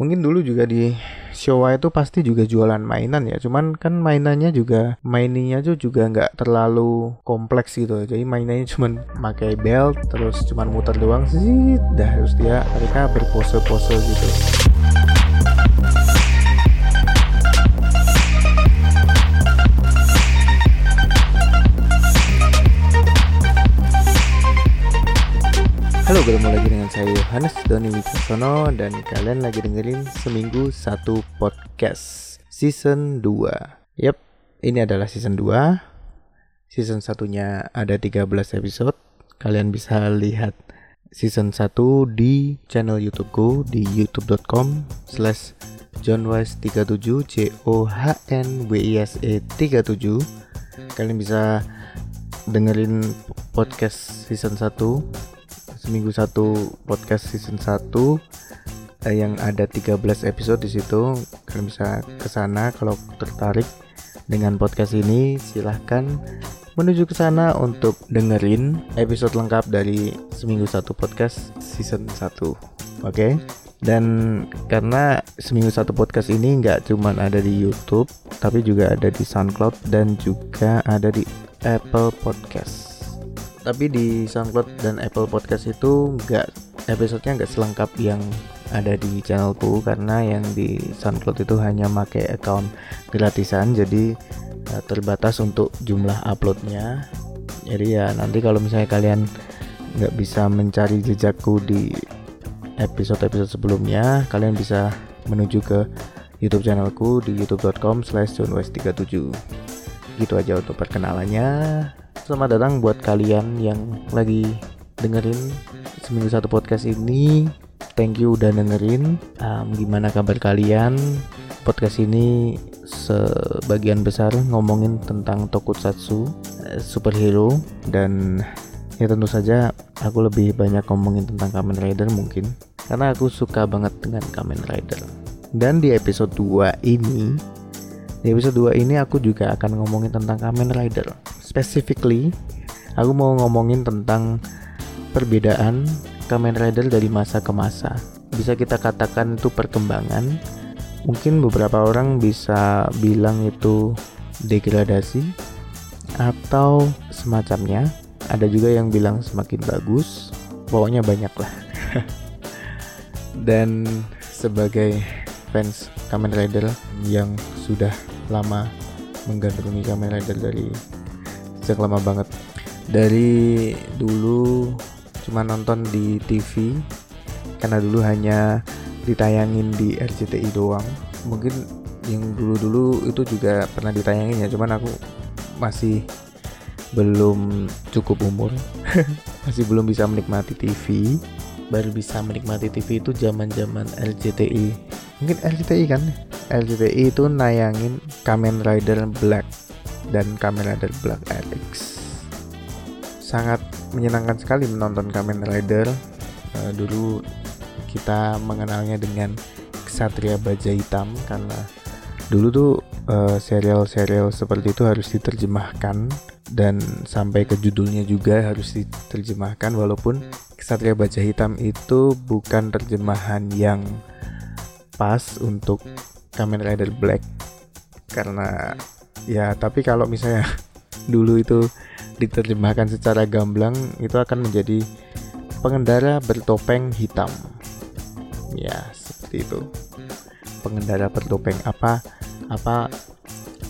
mungkin dulu juga di Showa itu pasti juga jualan mainan ya. Cuman kan mainannya juga maininnya tuh juga nggak terlalu kompleks gitu. Jadi mainannya cuman pakai belt terus cuman muter doang sih dah terus dia mereka berpose-pose gitu Halo, ketemu lagi dengan saya Yohanes Doni Wicaksono dan kalian lagi dengerin Seminggu Satu Podcast Season 2 Yap, ini adalah season 2 Season satunya ada 13 episode. Kalian bisa lihat season 1 di channel YouTubeku di youtube.com slash johnwise37 J O H N W I S E 37 Kalian bisa dengerin podcast season 1 seminggu satu podcast season 1 eh, yang ada 13 episode di situ. Kalian bisa ke sana kalau tertarik dengan podcast ini silahkan menuju ke sana untuk dengerin episode lengkap dari seminggu satu podcast season 1 oke? Okay? dan karena seminggu satu podcast ini nggak cuman ada di YouTube tapi juga ada di SoundCloud dan juga ada di Apple Podcast tapi di SoundCloud dan Apple Podcast itu nggak episodenya nggak selengkap yang ada di channelku. Karena yang di SoundCloud itu hanya pakai account gratisan. Jadi uh, terbatas untuk jumlah uploadnya. Jadi ya nanti kalau misalnya kalian nggak bisa mencari jejakku di episode-episode sebelumnya kalian bisa menuju ke YouTube channelku di youtube.com slash 37 gitu aja untuk perkenalannya Selamat datang buat kalian yang lagi dengerin seminggu satu podcast ini. Thank you udah dengerin. Um, gimana kabar kalian? Podcast ini sebagian besar ngomongin tentang tokusatsu, eh, superhero dan ya tentu saja aku lebih banyak ngomongin tentang Kamen Rider mungkin karena aku suka banget dengan Kamen Rider. Dan di episode 2 ini di episode 2 ini aku juga akan ngomongin tentang Kamen Rider specifically aku mau ngomongin tentang perbedaan Kamen Rider dari masa ke masa. Bisa kita katakan itu perkembangan. Mungkin beberapa orang bisa bilang itu degradasi atau semacamnya. Ada juga yang bilang semakin bagus. Pokoknya banyak lah. Dan sebagai fans Kamen Rider yang sudah lama menggandrungi Kamen Rider dari sejak lama banget. Dari dulu cuma nonton di TV karena dulu hanya ditayangin di RCTI doang. Mungkin yang dulu-dulu itu juga pernah ditayangin ya cuman aku masih belum cukup umur. Masih belum bisa menikmati TV baru bisa menikmati TV itu zaman-zaman RCTI mungkin RCTI kan? RCTI itu nayangin Kamen Rider Black dan Kamen Rider Black RX. Sangat menyenangkan sekali menonton Kamen Rider. Uh, dulu kita mengenalnya dengan Ksatria Baja Hitam karena dulu tuh uh, serial-serial seperti itu harus diterjemahkan dan sampai ke judulnya juga harus diterjemahkan walaupun Ksatria Baja Hitam itu bukan terjemahan yang pas untuk Kamen Rider Black karena ya tapi kalau misalnya dulu itu diterjemahkan secara gamblang itu akan menjadi pengendara bertopeng hitam. Ya seperti itu. Pengendara bertopeng apa? Apa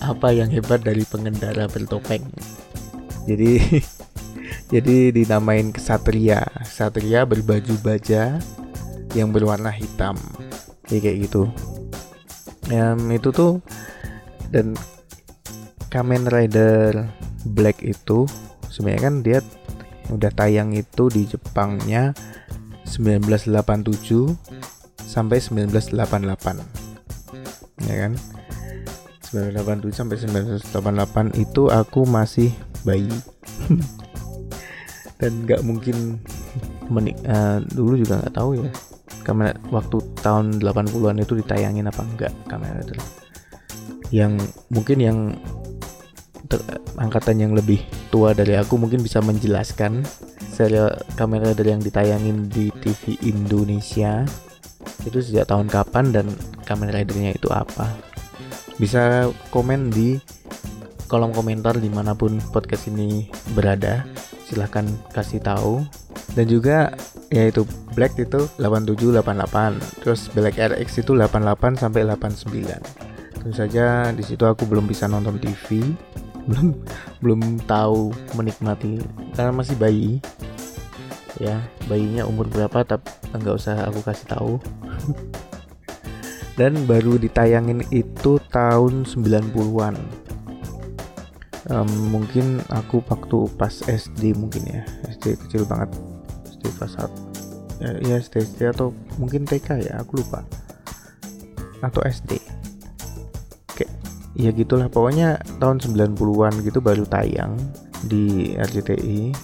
apa yang hebat dari pengendara bertopeng? Jadi jadi dinamain kesatria. Satria berbaju baja yang berwarna hitam. Ya kayak gitu. Ya, itu tuh dan Kamen Rider Black itu sebenarnya kan dia udah tayang itu di Jepangnya 1987 sampai 1988 ya kan? 1987 sampai 1988 itu aku masih bayi. Dan nggak mungkin menik uh, dulu juga nggak tahu ya kamera waktu tahun 80-an itu ditayangin apa enggak kamera itu yang mungkin yang angkatan yang lebih tua dari aku mungkin bisa menjelaskan serial kamera dari yang ditayangin di TV Indonesia itu sejak tahun kapan dan Kamen Ridernya itu apa. Bisa komen di kolom komentar di mana pun podcast ini berada. Silahkan kasih tahu. Dan juga yaitu Black itu 87 88 terus Black RX itu 88 sampai 89 tentu saja di situ aku belum bisa nonton TV belum belum tahu menikmati karena masih bayi. Ya bayinya umur berapa tapi nggak usah aku kasih tahu. Dan baru ditayangin itu tahun 90-an um, mungkin aku waktu pas SD mungkin ya. SD kecil banget. SD kelas 1 ya, ya SD, SD atau mungkin TK ya aku lupa. Atau SD ya gitulah pokoknya tahun 90-an gitu baru tayang di RCTI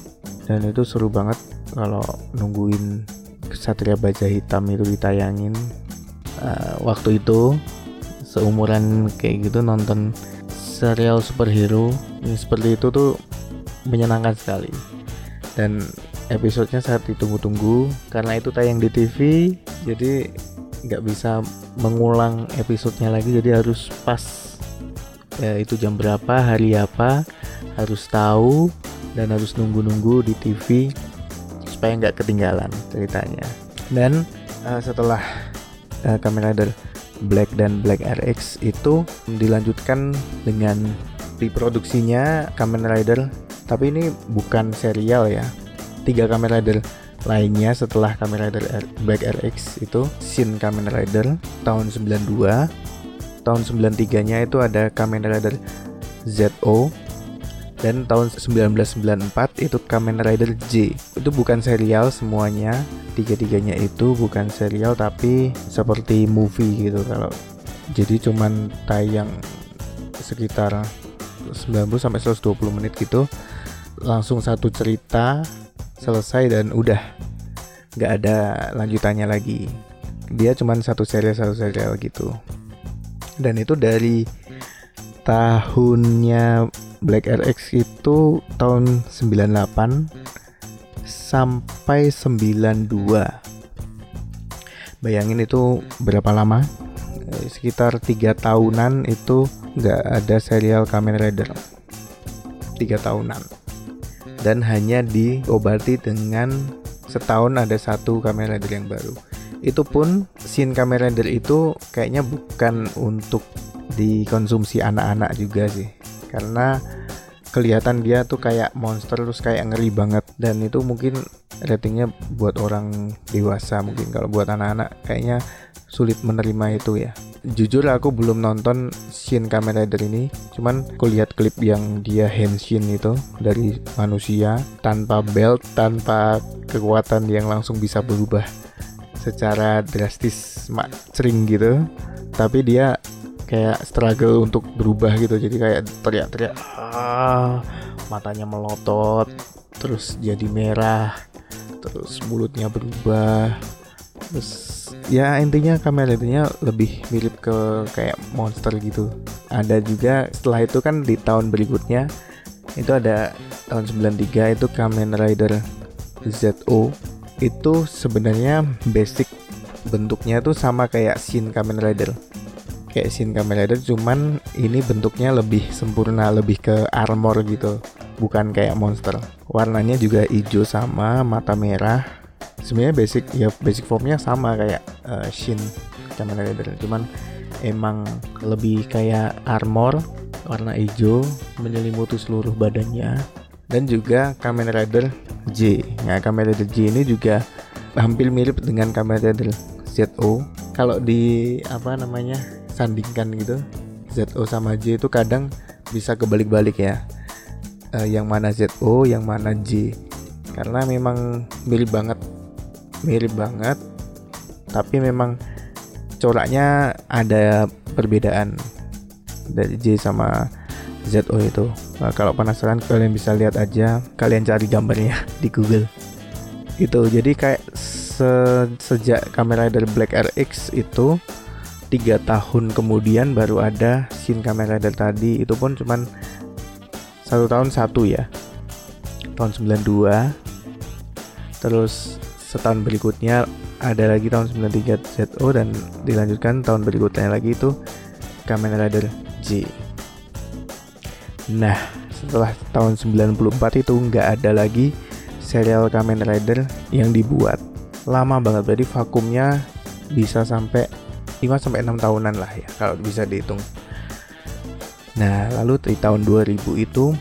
dan itu seru banget kalau nungguin Satria Baja Hitam itu ditayangin. Uh, waktu itu seumuran kayak gitu nonton serial superhero. Yang seperti itu tuh menyenangkan sekali. Dan episodenya saat ditunggu-tunggu karena itu tayang di TV jadi nggak bisa mengulang episodenya lagi jadi harus pas ya itu jam berapa hari apa harus tahu dan harus nunggu-nunggu di TV supaya nggak ketinggalan ceritanya. Dan uh, setelah uh, Kamen Rider Black dan Black RX itu dilanjutkan dengan diproduksinya Kamen Rider tapi ini bukan serial ya. Tiga Kamen Rider lainnya setelah Kamen Rider R Black RX itu Shin Kamen Rider tahun 92 tahun 93 nya itu ada Kamen Rider ZO dan tahun 1994 itu Kamen Rider J. Itu bukan serial semuanya tiga-tiganya itu bukan serial tapi seperti movie gitu kalau. Jadi cuman tayang sekitar 90 sampai 120 menit gitu. Langsung satu cerita selesai dan udah. Nggak ada lanjutannya lagi. Dia cuman satu serial satu serial gitu dan itu dari tahunnya Black RX itu tahun 98 sampai 92 bayangin itu berapa lama? Eh, sekitar tiga tahunan itu nggak ada serial Kamen Rider. Tiga tahunan. Dan hanya diobati dengan setahun ada satu Kamen Rider yang baru itu pun scene Kamen Rider itu kayaknya bukan untuk dikonsumsi anak-anak juga sih. Karena kelihatan dia tuh kayak monster terus kayak ngeri banget. Dan itu mungkin ratingnya buat orang dewasa mungkin. Kalau buat anak-anak kayaknya sulit menerima itu ya. Jujur aku belum nonton Shin Kamen Rider ini. Cuman aku lihat klip yang dia henshin itu dari manusia tanpa belt tanpa kekuatan yang langsung bisa berubah secara drastis mak sering gitu. Tapi dia kayak struggle untuk berubah gitu. Jadi kayak teriak-teriak ah matanya melotot terus jadi merah terus mulutnya berubah. Terus ya intinya kameranya lebih mirip ke kayak monster gitu. Ada juga setelah itu kan di tahun berikutnya itu ada tahun 93 itu Kamen Rider ZO itu sebenarnya basic bentuknya tuh sama kayak Shin Kamen Rider kayak Shin Kamen Rider cuman ini bentuknya lebih sempurna lebih ke armor gitu. Bukan kayak monster. Warnanya juga hijau sama mata merah. Sebenarnya basic ya basic formnya sama kayak uh, Shin Kamen Rider cuman emang lebih kayak armor warna hijau menyelimuti seluruh badannya dan juga Kamen Rider J. Nah, Kamen Rider J ini juga hampir mirip dengan Kamen Rider ZO. Kalau di apa namanya sandingkan gitu ZO sama J itu kadang bisa kebalik-balik ya uh, yang mana ZO yang mana J karena memang mirip banget mirip banget tapi memang coraknya ada perbedaan dari J sama ZO itu nah, kalau penasaran kalian bisa lihat aja. Kalian cari gambarnya di Google. Itu jadi kayak se sejak kamera dari Black RX itu tiga tahun kemudian baru ada Shin Kamen Rider tadi. Itu pun cuman satu tahun satu ya. Tahun 92 terus setahun berikutnya ada lagi tahun 93 ZO dan dilanjutkan tahun berikutnya lagi itu Kamen Rider J. Nah, setelah tahun 94 itu nggak ada lagi serial Kamen Rider yang dibuat. Lama banget, berarti vakumnya bisa sampai 5 sampai 6 tahunan lah ya kalau bisa dihitung. Nah, lalu di tahun 2000 itu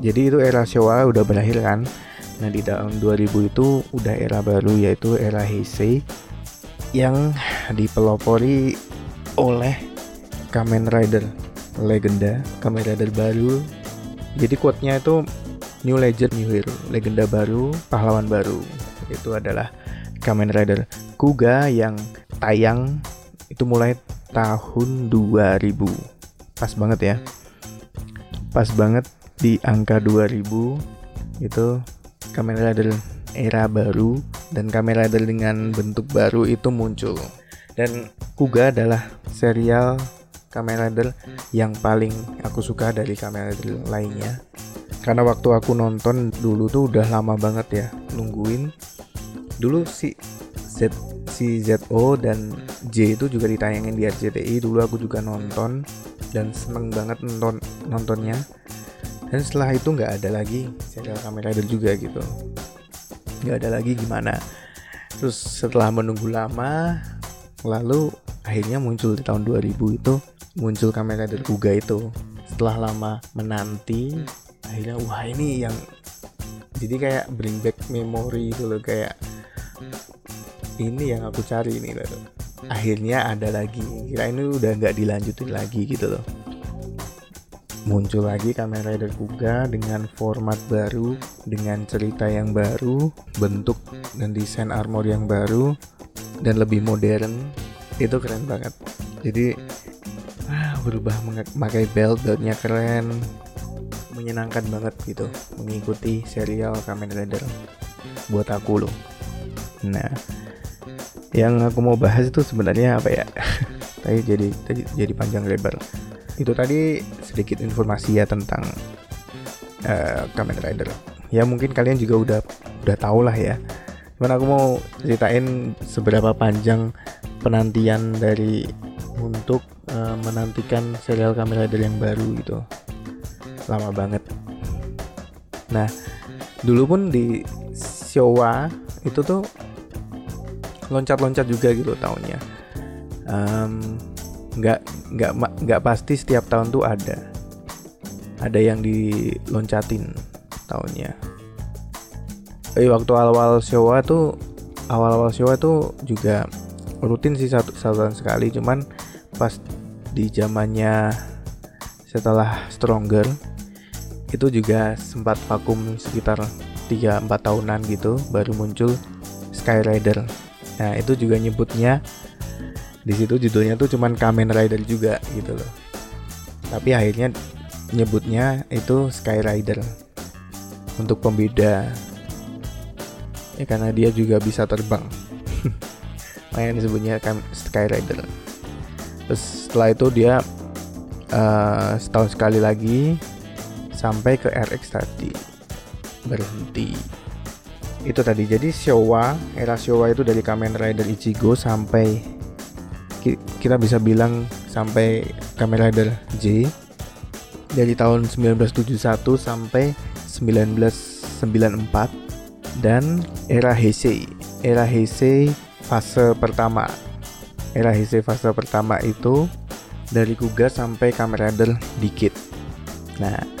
jadi itu era Showa udah berakhir kan. Nah, di tahun 2000 itu udah era baru yaitu era Heisei yang dipelopori oleh Kamen Rider legenda Kamen Rider baru. Jadi quote-nya itu New Legend New Hero, legenda baru, pahlawan baru. Itu adalah Kamen Rider Kuga yang tayang itu mulai tahun 2000. Pas banget ya. Pas banget di angka 2000 itu Kamen Rider era baru dan Kamen Rider dengan bentuk baru itu muncul. Dan Kuga adalah serial Kamen Rider yang paling aku suka dari Kamen Rider lainnya. Karena waktu aku nonton dulu tuh udah lama banget ya nungguin. Dulu si Z si ZO dan J itu juga ditayangin di RCTI dulu aku juga nonton dan seneng banget nonton nontonnya dan setelah itu nggak ada lagi serial Kamen Rider juga gitu nggak ada lagi gimana terus setelah menunggu lama lalu akhirnya muncul di tahun 2000 itu muncul Kamen Rider Kuga itu. Setelah lama menanti akhirnya wah ini yang jadi kayak bring back memory itu loh kayak ini yang aku cari ini loh akhirnya ada lagi. Kira ini udah nggak dilanjutin lagi gitu loh. Muncul lagi Kamen Rider Kuga dengan format baru dengan cerita yang baru bentuk dan desain armor yang baru dan lebih modern. Itu keren banget. Jadi berubah memakai belt beltnya keren. Menyenangkan banget gitu. Mengikuti serial Kamen Rider buat aku loh. Nah yang aku mau bahas itu sebenarnya apa ya? Tadi jadi tadi jadi panjang lebar. Itu tadi sedikit informasi ya tentang uh, Kamen Rider. Ya mungkin kalian juga udah udah tahu lah ya. Cuman aku mau ceritain seberapa panjang penantian dari untuk uh, menantikan serial Kamen Rider yang baru gitu. Lama banget. Nah dulu pun di Showa itu tuh loncat-loncat juga gitu tahunnya. Um, nggak nggak nggak pasti setiap tahun tuh ada. Ada yang diloncatin tahunnya. Eh waktu awal-awal Showa tuh awal-awal Showa tuh juga rutin sih satu, satu sekali. Cuman pas di zamannya setelah Stronger itu juga sempat vakum sekitar 3-4 tahunan gitu baru muncul Skyrider. Nah itu juga nyebutnya di situ judulnya tuh cuman Kamen Rider juga gitu loh. Tapi akhirnya nyebutnya itu Skyrider untuk pembeda. Ya karena dia juga bisa terbang. Makanya disebutnya Skyrider setelah itu dia uh, setahun sekali lagi sampai ke RX tadi. Berhenti. Itu tadi. Jadi Showa era Showa itu dari Kamen Rider Ichigo sampai kita bisa bilang sampai Kamen Rider J. Dari tahun 1971 sampai 1994 dan era Heisei. Era Heisei fase pertama era Heisei fase pertama itu dari Kuga sampai Kamen Rider dikit nah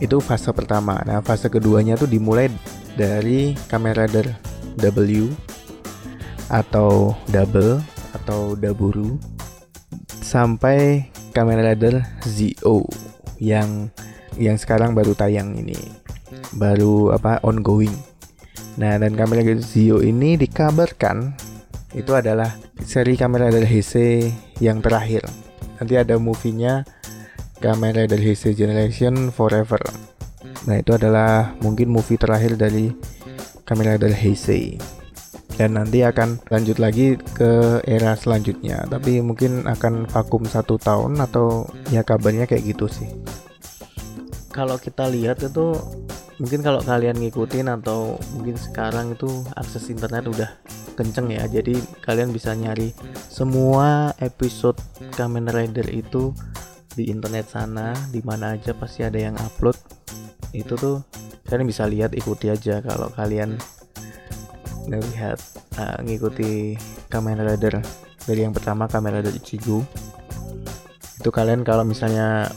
itu fase pertama. Nah, fase keduanya tuh dimulai dari kamera Rider W atau double atau daburu sampai kamera Rider ZO yang yang sekarang baru tayang ini. Baru apa ongoing. Nah, dan kamera Rider ZO ini dikabarkan itu adalah seri kamera Rider Heisei yang terakhir. Nanti ada movie-nya Kamen Rider Heisei Generation Forever. Nah itu adalah mungkin movie terakhir dari Kamen Rider Heisei dan nanti akan lanjut lagi ke era selanjutnya tapi mungkin akan vakum satu tahun atau ya kabarnya kayak gitu sih kalau kita lihat itu mungkin kalau kalian ngikutin atau mungkin sekarang itu akses internet udah kenceng ya. Jadi kalian bisa nyari semua episode Kamen Rider itu di internet sana di mana aja pasti ada yang upload. Itu tuh kalian bisa lihat ikuti aja kalau kalian ngelihat uh, ngikuti Kamen Rider. Dari yang pertama Kamen Rider Ichigo. Itu kalian kalau misalnya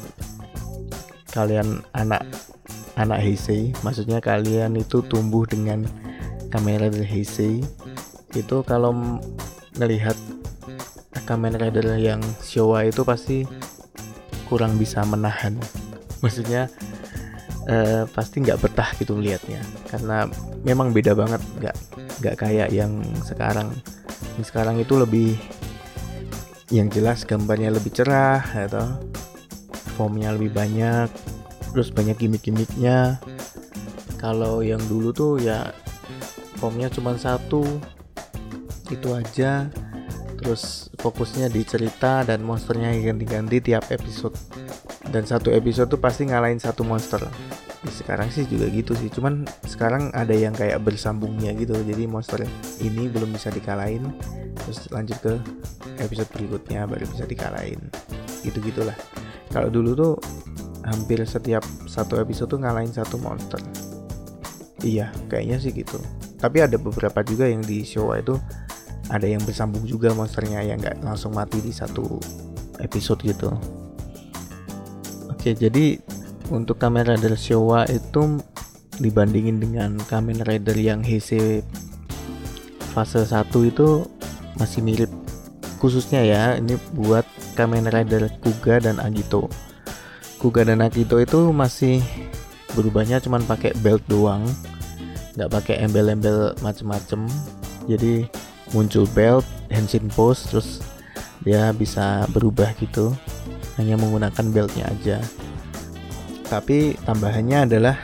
kalian anak anak Heisei maksudnya kalian itu tumbuh dengan Kamen Rider Heisei itu kalau melihat Kamen Rider yang Showa itu pasti kurang bisa menahan. Maksudnya eh, pasti nggak betah gitu lihatnya karena memang beda banget nggak nggak kayak yang sekarang. Yang sekarang itu lebih yang jelas gambarnya lebih cerah atau formnya lebih banyak terus banyak gimmick-gimmicknya. Kalau yang dulu tuh ya formnya cuma satu itu aja. Terus fokusnya di cerita dan monsternya ganti-ganti tiap episode. Dan satu episode tuh pasti ngalahin satu monster ya, sekarang sih juga gitu sih. Cuman sekarang ada yang kayak bersambungnya gitu jadi monster ini belum bisa dikalahin. Terus lanjut ke episode berikutnya baru bisa dikalahin. Gitu gitulah kalau dulu tuh hampir setiap satu episode tuh ngalahin satu monster. Iya kayaknya sih gitu. Tapi ada beberapa juga yang di show itu ada yang bersambung juga monsternya yang nggak? Langsung mati di satu episode gitu. Oke jadi untuk Kamen Rider Showa itu dibandingin dengan Kamen Rider yang Heisei fase 1 itu masih mirip. Khususnya ya ini buat Kamen Rider Kuga dan Agito Kuga dan Akito itu masih berubahnya cuman pakai belt doang. Nggak pakai embel-embel macem-macem. Jadi muncul belt henshin pose terus dia bisa berubah gitu. Hanya menggunakan beltnya aja. Tapi tambahannya adalah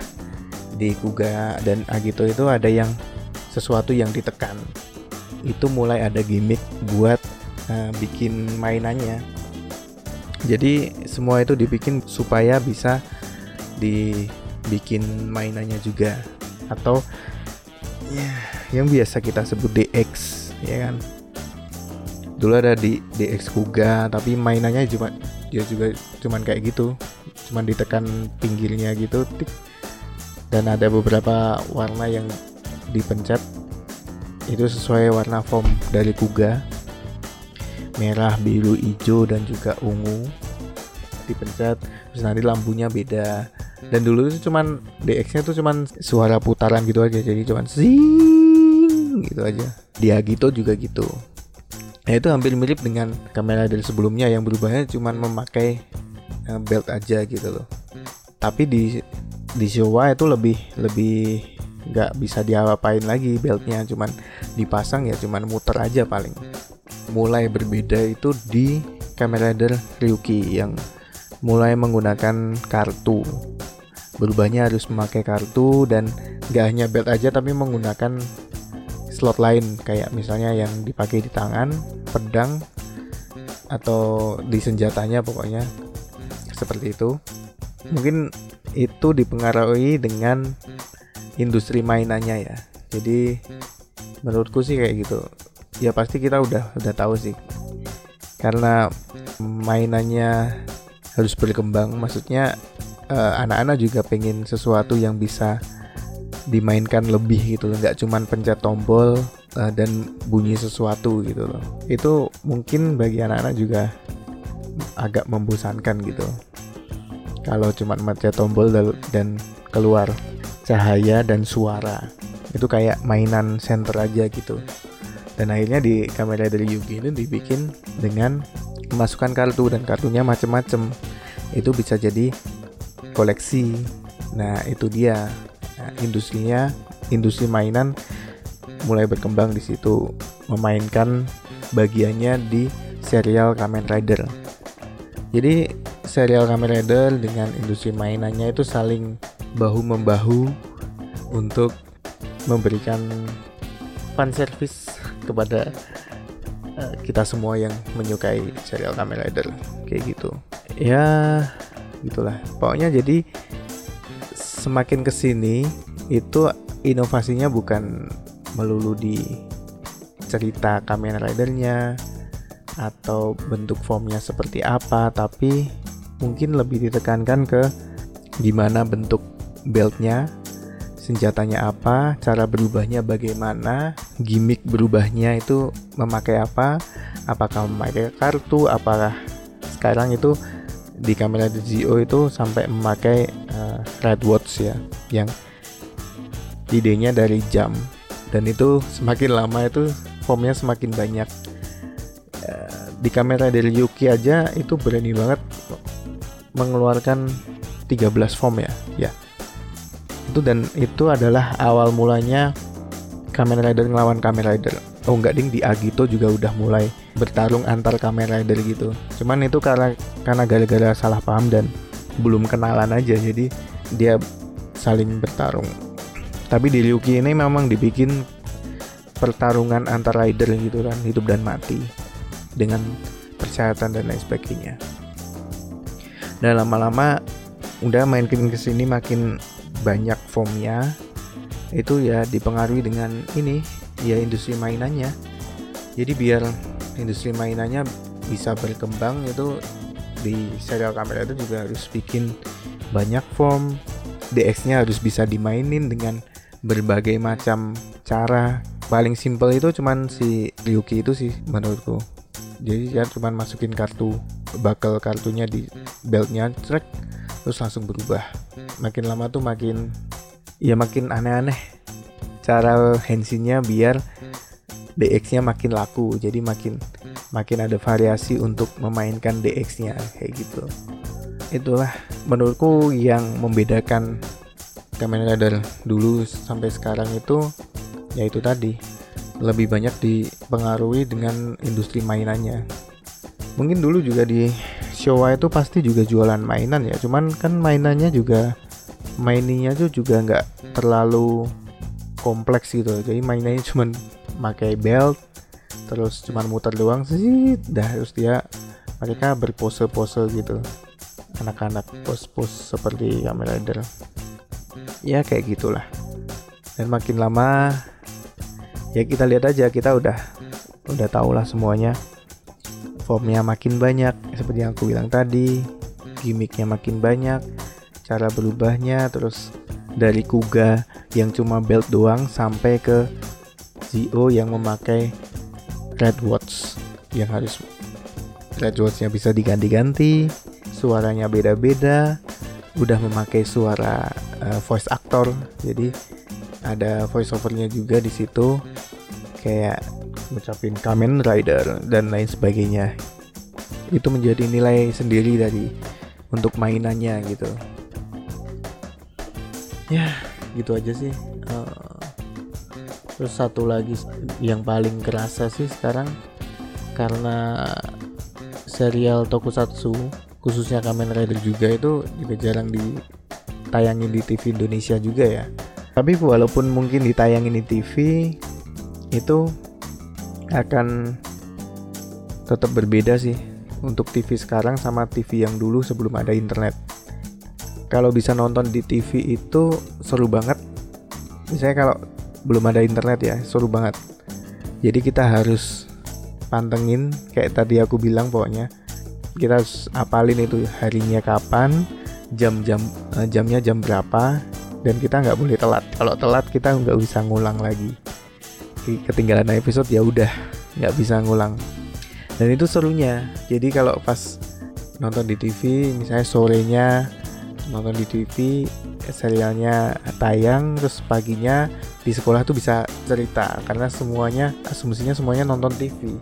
di Kuga dan Agito itu ada yang sesuatu yang ditekan. Itu mulai ada gimmick buat uh, bikin mainannya. Jadi semua itu dibikin supaya bisa dibikin mainannya juga. Atau ya yang biasa kita sebut DX ya kan? Dulu ada di DX Kuga tapi mainannya cuma dia juga cuman kayak gitu. Cuman ditekan pinggirnya gitu tik. Dan ada beberapa warna yang dipencet. Itu sesuai warna foam dari Kuga. Merah, biru, hijau dan juga ungu. Dipencet terus nanti lampunya beda. Dan dulu itu cuman DX-nya tuh cuman suara putaran gitu aja. Jadi cuman zing gitu aja. Dia gitu juga gitu. Nah itu hampir mirip dengan kamera dari sebelumnya yang berubahnya cuman memakai uh, belt aja gitu loh. Tapi di di Showa itu lebih lebih nggak bisa diapain lagi beltnya cuman dipasang ya cuman muter aja paling. Mulai berbeda itu di Kamen Rider Ryuki yang mulai menggunakan kartu. Berubahnya harus memakai kartu dan gak hanya belt aja tapi menggunakan slot lain kayak misalnya yang dipakai di tangan, pedang atau di senjatanya pokoknya seperti itu. Mungkin itu dipengaruhi dengan industri mainannya ya. Jadi menurutku sih kayak gitu ya pasti kita udah udah tahu sih karena mainannya harus berkembang maksudnya eh, anak-anak juga pengen sesuatu yang bisa dimainkan lebih gitu loh. Nggak cuman pencet tombol uh, dan bunyi sesuatu gitu loh. Itu mungkin bagi anak-anak juga agak membosankan gitu. Kalau cuman pencet tombol dan keluar cahaya dan suara. Itu kayak mainan center aja gitu. Dan akhirnya di kamera dari Yugi ini dibikin dengan memasukkan kartu dan kartunya macem-macem. Itu bisa jadi koleksi. Nah itu dia industrinya industri mainan mulai berkembang di situ memainkan bagiannya di serial Kamen Rider. Jadi serial Kamen Rider dengan industri mainannya itu saling bahu membahu untuk memberikan fan service kepada uh, kita semua yang menyukai serial Kamen Rider. Kayak gitu. Ya gitulah. Pokoknya jadi semakin ke sini itu inovasinya bukan melulu di cerita Kamen Ridernya atau bentuk formnya seperti apa tapi mungkin lebih ditekankan ke gimana bentuk beltnya senjatanya apa cara berubahnya bagaimana gimmick berubahnya itu memakai apa apakah memakai kartu apakah sekarang itu di kamera Gio itu sampai memakai red watch ya yang idenya dari jam. Dan itu semakin lama itu formnya semakin banyak. Uh, di kamera dari Yuki aja itu berani banget mengeluarkan 13 form ya ya. Itu dan itu adalah awal mulanya Kamen Rider ngelawan Kamen Rider. Oh enggak ding di Agito juga udah mulai bertarung antar Kamen Rider gitu. Cuman itu karena karena gara-gara salah paham dan belum kenalan aja jadi dia saling bertarung. Tapi di Ryuki ini memang dibikin pertarungan antar rider gitu kan hidup dan mati dengan persyaratan dan lain sebagainya. Dan lama-lama udah main ke sini makin banyak formnya. Itu ya dipengaruhi dengan ini ya industri mainannya. Jadi biar industri mainannya bisa berkembang itu di serial kamera itu juga harus bikin banyak form. DX-nya harus bisa dimainin dengan berbagai macam cara. Paling simple itu cuman si Ryuki itu sih menurutku. Jadi ya cuman masukin kartu bakal kartunya di beltnya track terus langsung berubah. Makin lama tuh makin ya makin aneh-aneh cara hensinya biar DX-nya makin laku. Jadi makin makin ada variasi untuk memainkan DX-nya kayak gitu itulah menurutku yang membedakan Kamen Rider dulu sampai sekarang itu yaitu tadi lebih banyak dipengaruhi dengan industri mainannya. Mungkin dulu juga di Showa itu pasti juga jualan mainan ya cuman kan mainannya juga maininnya tuh juga nggak terlalu kompleks gitu. Jadi mainannya cuman pakai belt terus cuma muter doang sih dah terus dia mereka berpose-pose gitu anak-anak pose-pose seperti Kamen Rider. Ya kayak gitulah. Dan makin lama ya kita lihat aja kita udah udah tau lah semuanya. Formnya makin banyak seperti yang aku bilang tadi. Gimmicknya makin banyak cara berubahnya terus dari Kuga yang cuma belt doang sampai ke Zio yang memakai red watch. Yang harus red watchnya bisa diganti-ganti suaranya beda-beda udah memakai suara uh, voice actor. Jadi ada voice overnya juga di situ kayak ngucapin Kamen Rider dan lain sebagainya. Itu menjadi nilai sendiri dari untuk mainannya gitu. Ya gitu aja sih. Uh, terus satu lagi yang paling kerasa sih sekarang karena serial tokusatsu khususnya Kamen Rider juga itu juga jarang ditayangin di TV Indonesia juga ya. Tapi walaupun mungkin ditayangin di TV itu akan tetap berbeda sih untuk TV sekarang sama TV yang dulu sebelum ada internet. Kalau bisa nonton di TV itu seru banget. Misalnya kalau belum ada internet ya seru banget. Jadi kita harus pantengin kayak tadi aku bilang pokoknya kita harus apalin itu harinya kapan jam-jam uh, jamnya jam berapa dan kita nggak boleh telat. Kalau telat kita nggak bisa ngulang lagi. Ketinggalan episode ya udah nggak bisa ngulang. Dan itu serunya. Jadi kalau pas nonton di TV misalnya sorenya nonton di TV serialnya tayang terus paginya di sekolah tuh bisa cerita. Karena semuanya asumsinya semuanya nonton TV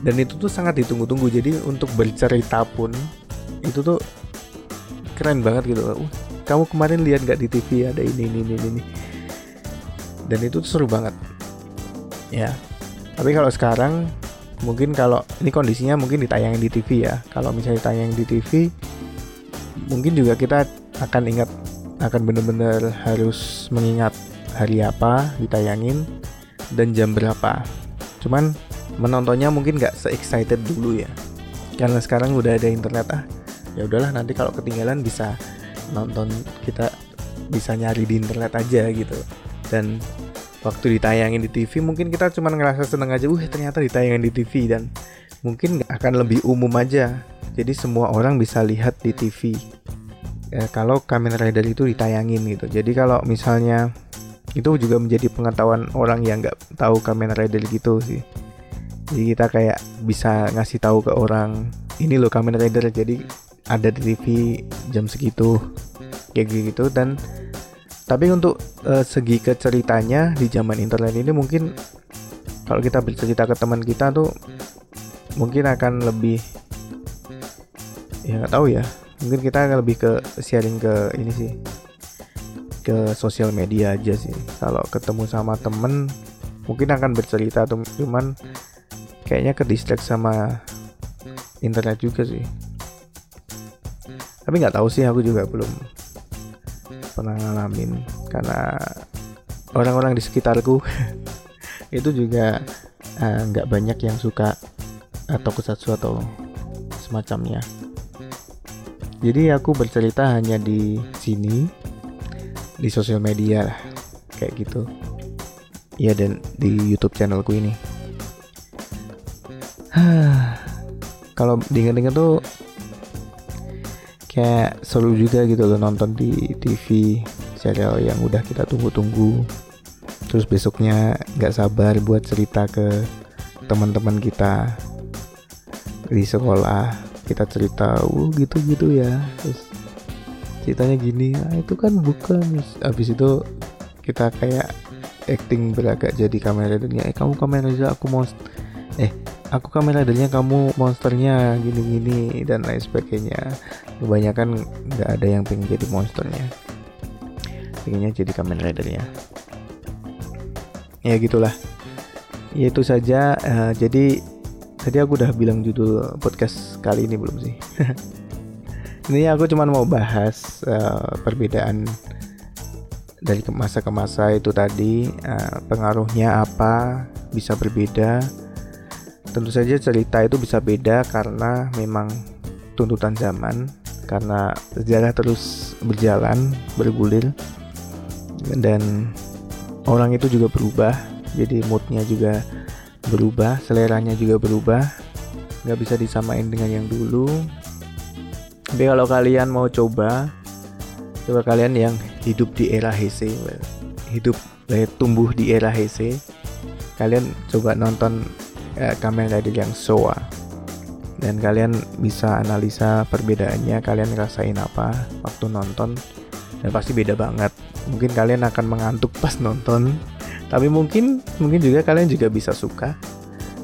dan itu tuh sangat ditunggu-tunggu. Jadi untuk bercerita pun itu tuh keren banget gitu. Uh, kamu kemarin lihat gak di TV ada ini ini ini ini? Dan itu tuh seru banget. Ya. Tapi kalau sekarang mungkin kalau ini kondisinya mungkin ditayangin di TV ya. Kalau misalnya ditayangin di TV mungkin juga kita akan ingat akan benar-benar harus mengingat hari apa ditayangin dan jam berapa. Cuman menontonnya mungkin nggak se excited dulu ya. Karena sekarang udah ada internet ah. Ya udahlah nanti kalau ketinggalan bisa nonton kita bisa nyari di internet aja gitu dan waktu ditayangin di TV mungkin kita cuma ngerasa seneng aja wah ternyata ditayangin di TV dan mungkin akan lebih umum aja jadi semua orang bisa lihat di TV eh, kalau Kamen Rider itu ditayangin gitu jadi kalau misalnya itu juga menjadi pengetahuan orang yang nggak tahu Kamen Rider gitu sih jadi kita kayak bisa ngasih tahu ke orang ini loh Kamen Rider jadi ada di TV jam segitu kayak gitu dan tapi untuk uh, segi ke ceritanya di zaman internet ini mungkin kalau kita bercerita ke teman kita tuh mungkin akan lebih ya nggak tahu ya mungkin kita akan lebih ke sharing ke ini sih ke sosial media aja sih. Kalau ketemu sama temen mungkin akan bercerita tuh cuman kayaknya ke distract sama internet juga sih. Tapi nggak tahu sih aku juga belum pernah ngalamin. Karena orang-orang di sekitarku itu juga eh, nggak uh, banyak yang suka atau kusatsu atau semacamnya. Jadi aku bercerita hanya di sini di sosial media lah kayak gitu. Ya dan di YouTube channelku ini kalau diingat-ingat tuh kayak seru juga gitu loh nonton di TV serial yang udah kita tunggu-tunggu. Terus besoknya nggak sabar buat cerita ke teman-teman kita di sekolah. Kita cerita uh gitu gitu ya. Terus ceritanya gini ah, itu kan bukan. Habis itu kita kayak acting beragak jadi kamera dunia eh kamu kamera aja aku mau eh aku kamera ridernya kamu monsternya gini-gini dan lain sebagainya. Kebanyakan nggak ada yang pengen jadi monsternya. Pengennya jadi kamera ridernya ya gitulah. Ya itu saja. Uh, jadi tadi aku udah bilang judul podcast kali ini belum sih? Ini aku cuma mau bahas uh, perbedaan dari masa ke masa itu tadi. Uh, pengaruhnya apa bisa berbeda tentu saja cerita itu bisa beda karena memang tuntutan zaman karena sejarah terus berjalan bergulir dan orang itu juga berubah jadi moodnya juga berubah seleranya juga berubah. Nggak bisa disamain dengan yang dulu. Tapi kalau kalian mau coba coba kalian yang hidup di era HC hidup eh, tumbuh di era HC kalian coba nonton eh, Kamen Rider yang Showa dan kalian bisa analisa perbedaannya kalian ngerasain apa waktu nonton dan pasti beda banget. Mungkin kalian akan mengantuk pas nonton tapi mungkin mungkin juga kalian juga bisa suka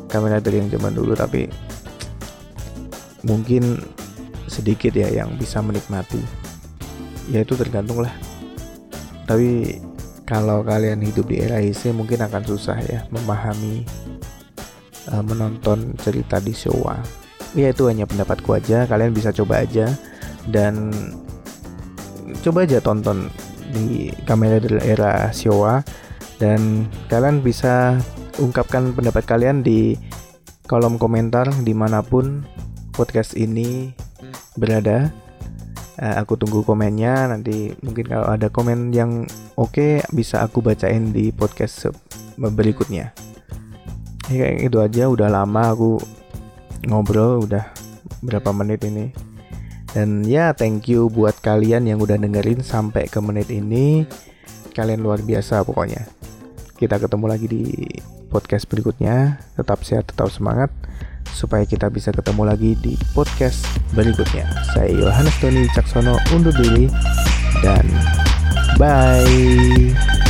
Kamen Rider yang zaman dulu tapi mungkin sedikit ya yang bisa menikmati. Ya itu tergantung lah. Tapi kalau kalian hidup di era IC mungkin akan susah ya memahami uh, menonton cerita di Showa. Ya itu hanya pendapatku aja. Kalian bisa coba aja. Dan coba aja tonton di kamera era Showa. Dan kalian bisa ungkapkan pendapat kalian di kolom komentar di mana pun podcast ini berada. Uh, aku tunggu komennya. Nanti mungkin kalau ada komen yang oke okay, bisa aku bacain di podcast berikutnya ya, kayak itu aja udah lama aku ngobrol udah berapa menit ini dan ya thank you buat kalian yang udah dengerin sampai ke menit ini kalian luar biasa pokoknya kita ketemu lagi di podcast berikutnya tetap sehat tetap semangat supaya kita bisa ketemu lagi di podcast berikutnya. Saya Yohanes Tony Caksono undur diri dan bye.